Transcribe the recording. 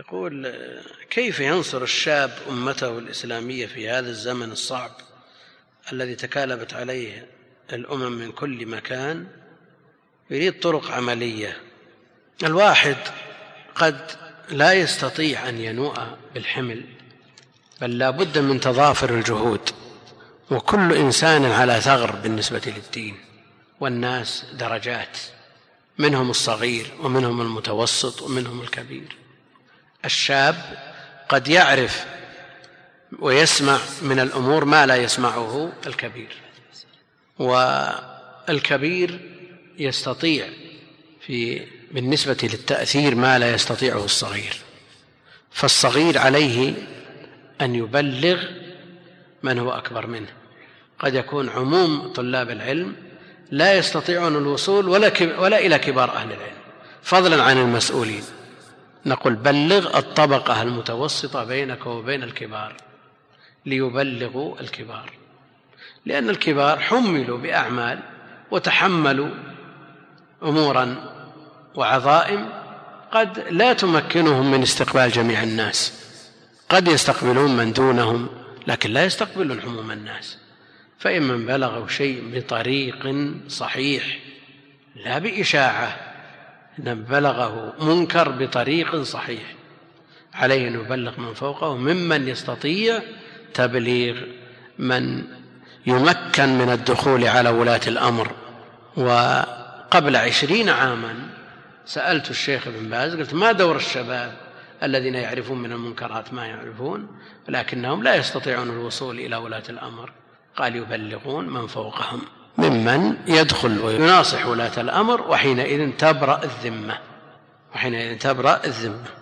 يقول كيف ينصر الشاب أمته الإسلامية في هذا الزمن الصعب الذي تكالبت عليه الأمم من كل مكان؟ يريد طرق عملية. الواحد قد لا يستطيع أن ينوء بالحمل بل لا بد من تضافر الجهود. وكل إنسان على ثغر بالنسبة للدين والناس درجات منهم الصغير ومنهم المتوسط ومنهم الكبير. الشاب قد يعرف ويسمع من الأمور ما لا يسمعه الكبير. والكبير يستطيع في بالنسبة للتأثير ما لا يستطيعه الصغير. فالصغير عليه أن يبلغ من هو أكبر منه. قد يكون عموم طلاب العلم لا يستطيعون الوصول ولا, ولا إلى كبار أهل العلم فضلا عن المسؤولين. نقول بلغ الطبقة المتوسطة بينك وبين الكبار ليبلغوا الكبار. لأن الكبار حملوا بأعمال وتحملوا أمورا وعظائم قد لا تمكنهم من استقبال جميع الناس. قد يستقبلون من دونهم لكن لا يستقبلون عموم الناس. فإن من بلغوا شيء بطريق صحيح لا بإشاعة بلغه منكر بطريق صحيح. عليه أن يبلغ من فوقه ممن يستطيع تبليغ من يمكن من الدخول على ولاة الأمر. وقبل عشرين عاما سألت الشيخ ابن باز قلت ما دور الشباب الذين يعرفون من المنكرات ما يعرفون؟ ولكنهم لا يستطيعون الوصول إلى ولاة الأمر. قال يبلغون من فوقهم. ممن يدخل ويناصح ولاة الأمر وحينئذ تبرأ الذمة. وحينئذ تبرأ الذمة.